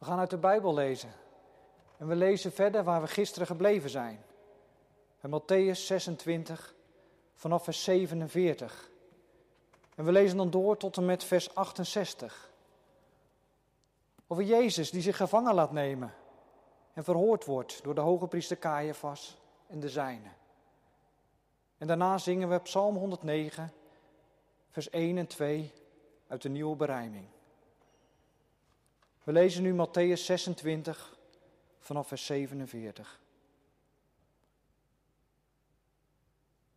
We gaan uit de Bijbel lezen. En we lezen verder waar we gisteren gebleven zijn. Bij Matthäus 26, vanaf vers 47. En we lezen dan door tot en met vers 68. Over Jezus die zich gevangen laat nemen en verhoord wordt door de hoge priester Caiaphas en de zijnen. En daarna zingen we Psalm 109, vers 1 en 2 uit de nieuwe berijming. We lezen nu Matthäus 26 vanaf vers 47.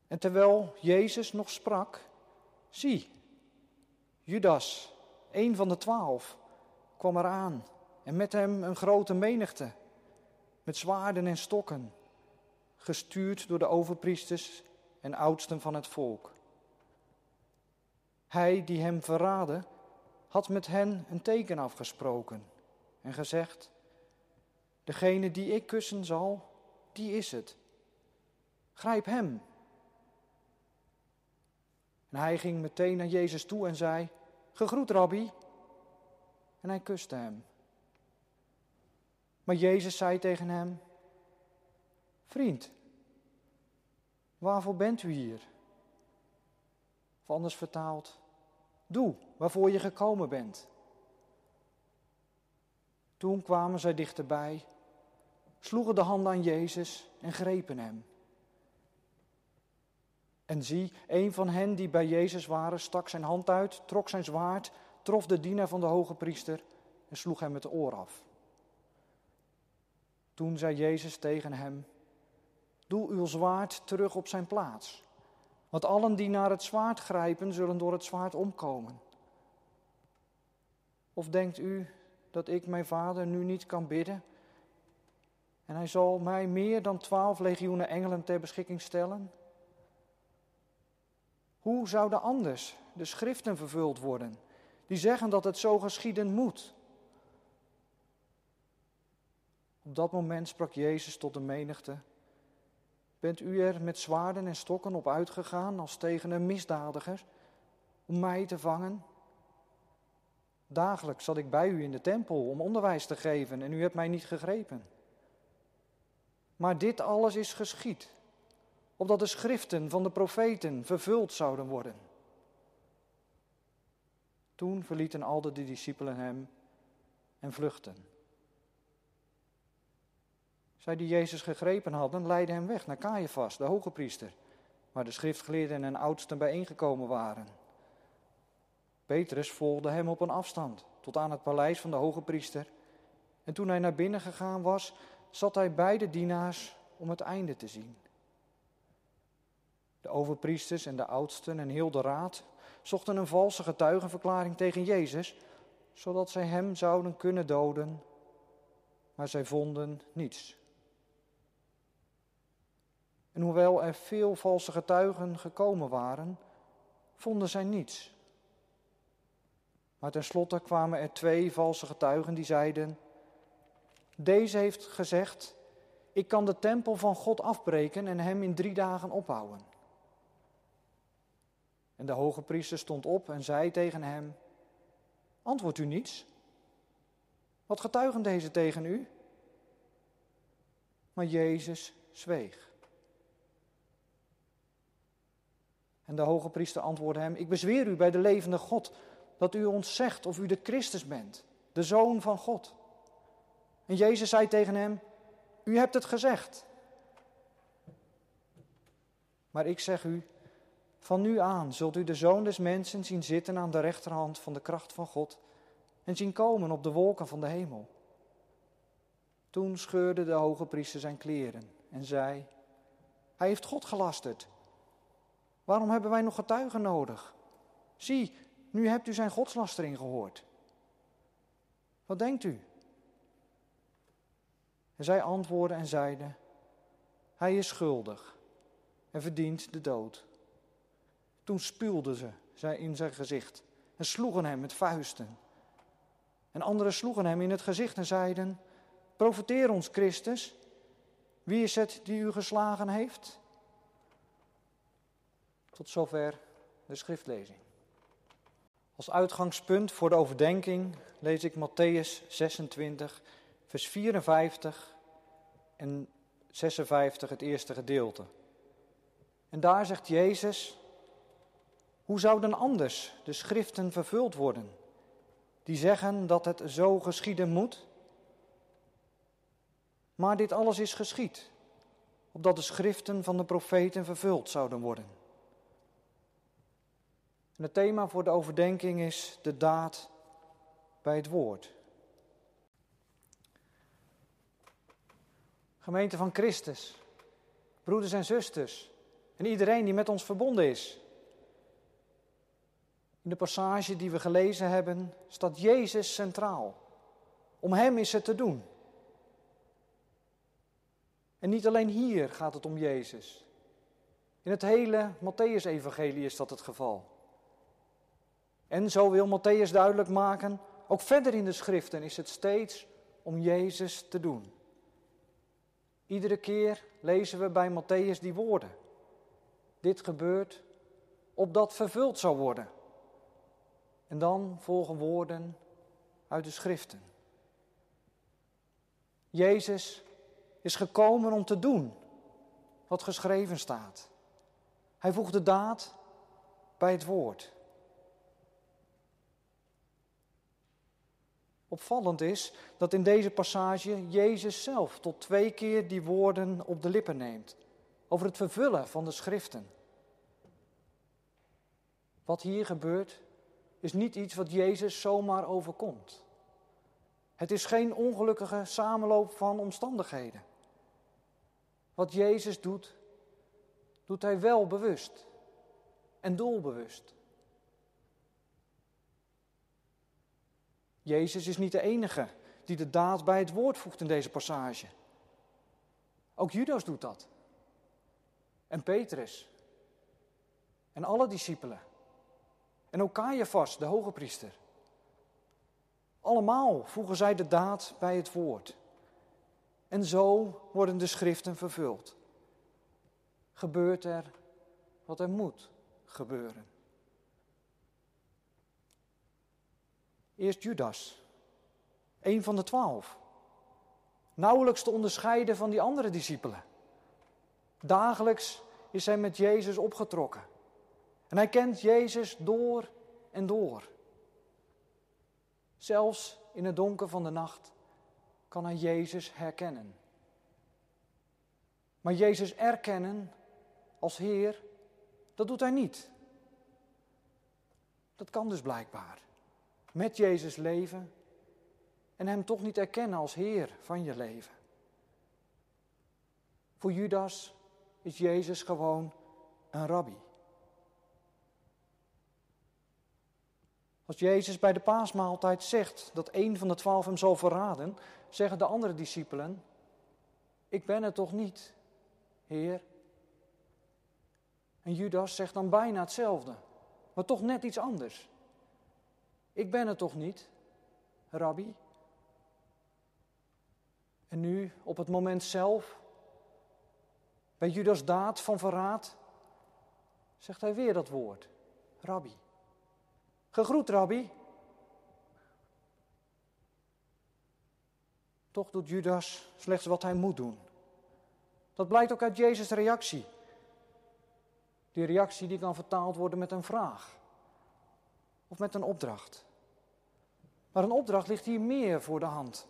En terwijl Jezus nog sprak, zie, Judas, een van de twaalf, kwam eraan en met hem een grote menigte, met zwaarden en stokken, gestuurd door de overpriesters en oudsten van het volk. Hij die hem verraadde, had met hen een teken afgesproken en gezegd: Degene die ik kussen zal, die is het. Grijp hem. En hij ging meteen naar Jezus toe en zei: Gegroet, rabbi. En hij kuste hem. Maar Jezus zei tegen hem: Vriend, waarvoor bent u hier? Of anders vertaald: Doe waarvoor je gekomen bent. Toen kwamen zij dichterbij, sloegen de handen aan Jezus en grepen hem. En zie, een van hen die bij Jezus waren, stak zijn hand uit, trok zijn zwaard, trof de dienaar van de hoge priester en sloeg hem het oor af. Toen zei Jezus tegen hem: Doe uw zwaard terug op zijn plaats. Want allen die naar het zwaard grijpen, zullen door het zwaard omkomen. Of denkt u dat ik mijn vader nu niet kan bidden? En hij zal mij meer dan twaalf legioenen engelen ter beschikking stellen? Hoe zouden anders de schriften vervuld worden, die zeggen dat het zo geschieden moet? Op dat moment sprak Jezus tot de menigte Bent u er met zwaarden en stokken op uitgegaan als tegen een misdadiger om mij te vangen? Dagelijks zat ik bij u in de tempel om onderwijs te geven en u hebt mij niet gegrepen. Maar dit alles is geschied, opdat de schriften van de profeten vervuld zouden worden. Toen verlieten al de discipelen hem en vluchtten. Zij die Jezus gegrepen hadden, leidden hem weg naar Caiaphas, de hoge priester, waar de schriftgeleerden en oudsten bijeengekomen waren. Petrus volgde hem op een afstand, tot aan het paleis van de hoge priester. En toen hij naar binnen gegaan was, zat hij bij de dienaars om het einde te zien. De overpriesters en de oudsten en heel de raad zochten een valse getuigenverklaring tegen Jezus, zodat zij hem zouden kunnen doden, maar zij vonden niets. En hoewel er veel valse getuigen gekomen waren, vonden zij niets. Maar tenslotte kwamen er twee valse getuigen die zeiden: Deze heeft gezegd: Ik kan de tempel van God afbreken en hem in drie dagen opbouwen. En de hoge priester stond op en zei tegen hem: Antwoordt u niets? Wat getuigen deze tegen u? Maar Jezus zweeg. En de hoge priester antwoordde hem: Ik bezweer u bij de levende God dat u ons zegt of u de Christus bent, de Zoon van God. En Jezus zei tegen hem: U hebt het gezegd. Maar ik zeg u: Van nu aan zult u de Zoon des Mensen zien zitten aan de rechterhand van de kracht van God en zien komen op de wolken van de hemel. Toen scheurde de hoge priester zijn kleren en zei: Hij heeft God gelasterd. Waarom hebben wij nog getuigen nodig? Zie, nu hebt u zijn godslastering gehoord. Wat denkt u? En zij antwoordden en zeiden: Hij is schuldig en verdient de dood. Toen spuwden ze zij in zijn gezicht en sloegen hem met vuisten. En anderen sloegen hem in het gezicht en zeiden: Profeteer ons, Christus. Wie is het die u geslagen heeft? Tot zover de schriftlezing. Als uitgangspunt voor de overdenking lees ik Matthäus 26, vers 54 en 56, het eerste gedeelte. En daar zegt Jezus, hoe zouden anders de schriften vervuld worden, die zeggen dat het zo geschieden moet? Maar dit alles is geschied, opdat de schriften van de profeten vervuld zouden worden. En het thema voor de overdenking is de daad bij het woord. Gemeente van Christus, broeders en zusters en iedereen die met ons verbonden is. In de passage die we gelezen hebben staat Jezus centraal. Om Hem is het te doen. En niet alleen hier gaat het om Jezus. In het hele Matthäus-evangelie is dat het geval. En zo wil Matthäus duidelijk maken, ook verder in de schriften is het steeds om Jezus te doen. Iedere keer lezen we bij Matthäus die woorden. Dit gebeurt opdat vervuld zou worden. En dan volgen woorden uit de schriften. Jezus is gekomen om te doen wat geschreven staat. Hij voegt de daad bij het woord. Opvallend is dat in deze passage Jezus zelf tot twee keer die woorden op de lippen neemt over het vervullen van de schriften. Wat hier gebeurt is niet iets wat Jezus zomaar overkomt. Het is geen ongelukkige samenloop van omstandigheden. Wat Jezus doet, doet hij wel bewust en doelbewust. Jezus is niet de enige die de daad bij het woord voegt in deze passage. Ook Judas doet dat. En Petrus. En alle discipelen. En ook Caiaphas, de hoge priester. Allemaal voegen zij de daad bij het woord. En zo worden de schriften vervuld. Gebeurt er wat er moet gebeuren. Eerst Judas, een van de twaalf. Nauwelijks te onderscheiden van die andere discipelen. Dagelijks is hij met Jezus opgetrokken. En hij kent Jezus door en door. Zelfs in het donker van de nacht kan hij Jezus herkennen. Maar Jezus erkennen als Heer, dat doet hij niet. Dat kan dus blijkbaar met Jezus leven en Hem toch niet erkennen als Heer van je leven. Voor Judas is Jezus gewoon een rabbi. Als Jezus bij de paasmaaltijd zegt dat een van de twaalf hem zal verraden, zeggen de andere discipelen, ik ben het toch niet, Heer? En Judas zegt dan bijna hetzelfde, maar toch net iets anders. Ik ben het toch niet, rabbi? En nu, op het moment zelf, bij Judas daad van verraad, zegt hij weer dat woord, rabbi. Gegroet, rabbi. Toch doet Judas slechts wat hij moet doen. Dat blijkt ook uit Jezus' reactie. Die reactie die kan vertaald worden met een vraag of met een opdracht. Maar een opdracht ligt hier meer voor de hand.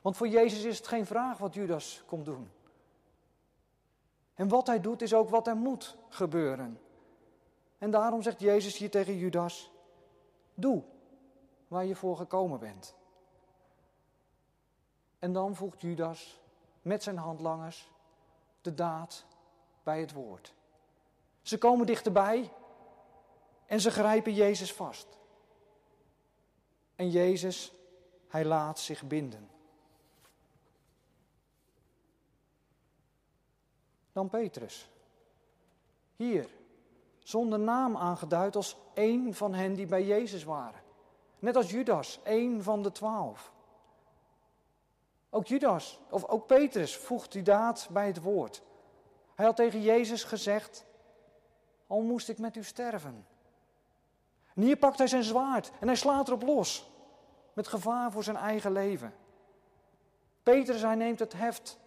Want voor Jezus is het geen vraag wat Judas komt doen. En wat hij doet is ook wat er moet gebeuren. En daarom zegt Jezus hier tegen Judas: Doe waar je voor gekomen bent. En dan voegt Judas met zijn handlangers de daad bij het woord. Ze komen dichterbij en ze grijpen Jezus vast. En Jezus, hij laat zich binden. Dan Petrus. Hier, zonder naam aangeduid als één van hen die bij Jezus waren. Net als Judas, één van de twaalf. Ook Judas, of ook Petrus, voegt die daad bij het woord. Hij had tegen Jezus gezegd: Al moest ik met u sterven. En hier pakt hij zijn zwaard en hij slaat erop los. Met gevaar voor zijn eigen leven. Petrus, hij neemt het heft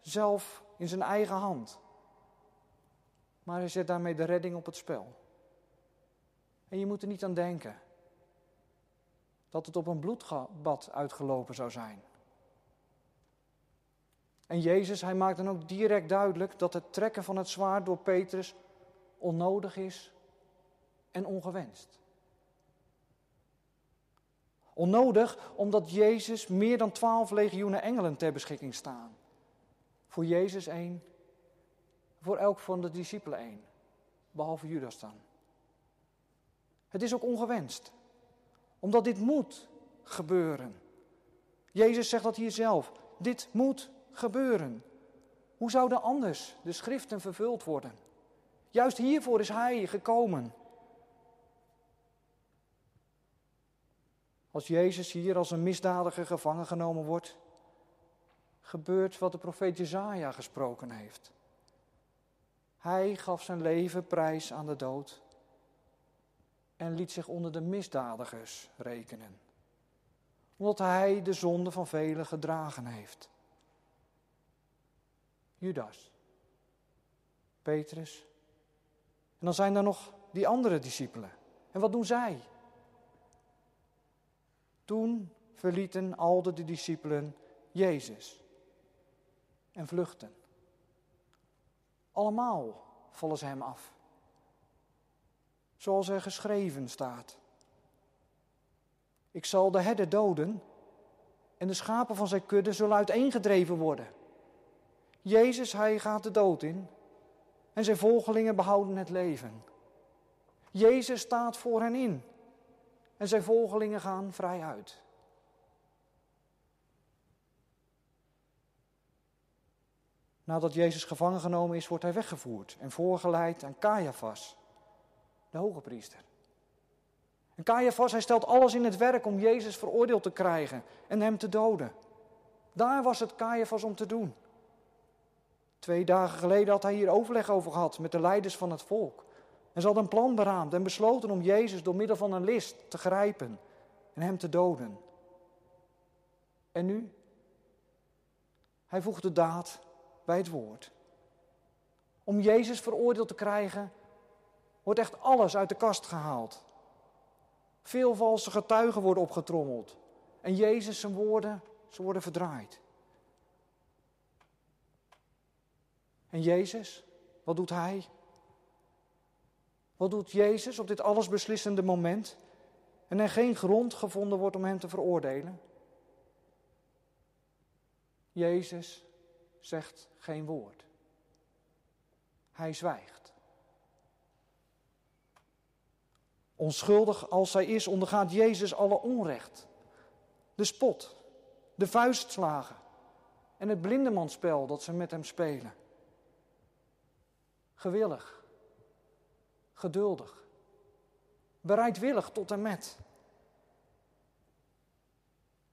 zelf in zijn eigen hand. Maar hij zet daarmee de redding op het spel. En je moet er niet aan denken dat het op een bloedbad uitgelopen zou zijn. En Jezus, hij maakt dan ook direct duidelijk dat het trekken van het zwaard door Petrus onnodig is en ongewenst. Onnodig omdat Jezus meer dan twaalf legioenen engelen ter beschikking staan. Voor Jezus één, voor elk van de discipelen één, behalve Judas dan. Het is ook ongewenst, omdat dit moet gebeuren. Jezus zegt dat hier zelf, dit moet gebeuren. Hoe zouden anders de schriften vervuld worden? Juist hiervoor is Hij gekomen. Als Jezus hier als een misdadiger gevangen genomen wordt, gebeurt wat de profeet Jezaja gesproken heeft. Hij gaf zijn leven prijs aan de dood en liet zich onder de misdadigers rekenen, omdat hij de zonde van velen gedragen heeft. Judas, Petrus, en dan zijn er nog die andere discipelen. En wat doen zij? Toen verlieten al de discipelen Jezus en vluchten. Allemaal vallen ze hem af. Zoals er geschreven staat. Ik zal de herder doden en de schapen van zijn kudde zullen uiteengedreven worden. Jezus, hij gaat de dood in en zijn volgelingen behouden het leven. Jezus staat voor hen in en zijn volgelingen gaan vrij uit. Nadat Jezus gevangen genomen is, wordt hij weggevoerd en voorgeleid aan Caiaphas, de hoge priester. En Caiaphas, hij stelt alles in het werk om Jezus veroordeeld te krijgen en hem te doden. Daar was het Caiaphas om te doen. Twee dagen geleden had hij hier overleg over gehad met de leiders van het volk. En ze hadden een plan beraamd en besloten om Jezus door middel van een list te grijpen en hem te doden. En nu? Hij voegt de daad bij het woord. Om Jezus veroordeeld te krijgen, wordt echt alles uit de kast gehaald. Veel valse getuigen worden opgetrommeld. En Jezus zijn woorden, ze worden verdraaid. En Jezus, wat doet hij? Wat doet Jezus op dit allesbeslissende moment en er geen grond gevonden wordt om hem te veroordelen? Jezus zegt geen woord. Hij zwijgt. Onschuldig als hij is, ondergaat Jezus alle onrecht. De spot, de vuistslagen en het blindemanspel dat ze met hem spelen. Gewillig, geduldig, bereidwillig tot en met.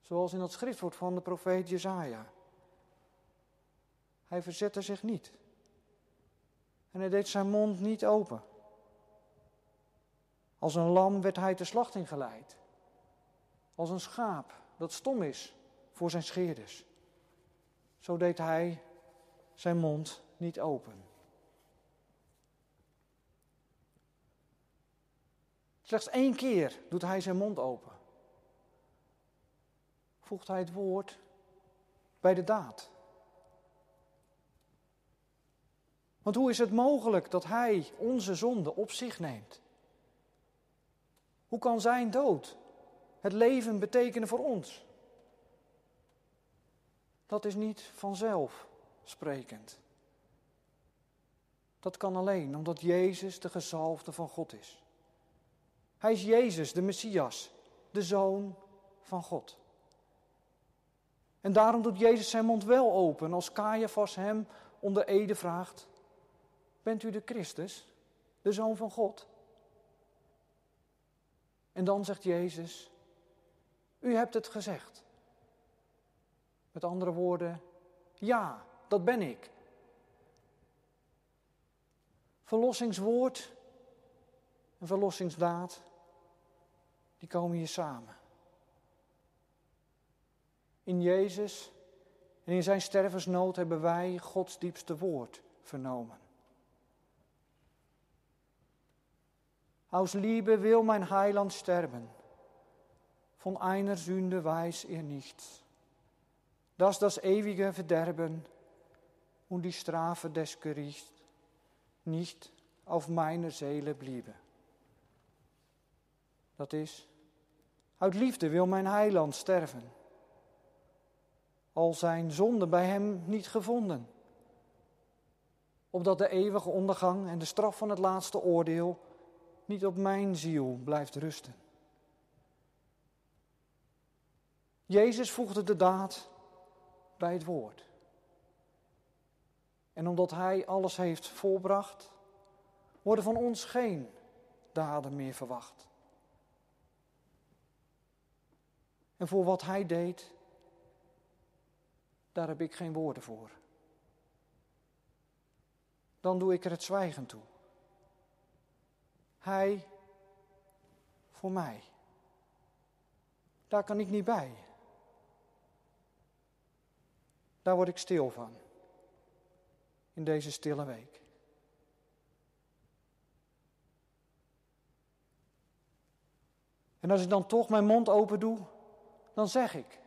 Zoals in dat schriftwoord van de profeet Jezaja. Hij verzette zich niet. En hij deed zijn mond niet open. Als een lam werd hij ter slachting geleid. Als een schaap dat stom is voor zijn scheerders. Zo deed hij zijn mond niet open. Slechts één keer doet hij zijn mond open. Voegt hij het woord bij de daad. Want hoe is het mogelijk dat hij onze zonde op zich neemt? Hoe kan zijn dood het leven betekenen voor ons? Dat is niet vanzelf sprekend. Dat kan alleen omdat Jezus de gezalfde van God is. Hij is Jezus, de Messias, de Zoon van God. En daarom doet Jezus zijn mond wel open als Caiaphas hem onder ede vraagt: Bent u de Christus, de Zoon van God? En dan zegt Jezus: U hebt het gezegd. Met andere woorden, ja, dat ben ik. Verlossingswoord een verlossingsdaad die komen hier samen. In Jezus en in zijn stervensnood hebben wij Gods diepste woord vernomen. Aus Liebe wil mijn Heiland sterben. Von einer Sünde weiß er nichts. Dass das ewige Verderben und die Strafe des Gerichts nicht auf meiner Seele bliebe. Dat is, uit liefde wil mijn heiland sterven. Al zijn zonde bij hem niet gevonden. Opdat de eeuwige ondergang en de straf van het laatste oordeel niet op mijn ziel blijft rusten. Jezus voegde de daad bij het woord. En omdat Hij alles heeft volbracht, worden van ons geen daden meer verwacht. En voor wat Hij deed, daar heb ik geen woorden voor. Dan doe ik er het zwijgen toe. Hij voor mij. Daar kan ik niet bij. Daar word ik stil van. In deze stille week. En als ik dan toch mijn mond open doe, dan zeg ik.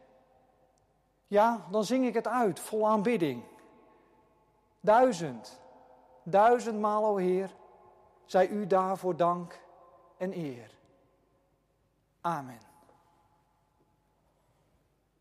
Ja, dan zing ik het uit, vol aanbidding. Duizend, duizendmaal, o Heer, zij u daarvoor dank en eer. Amen.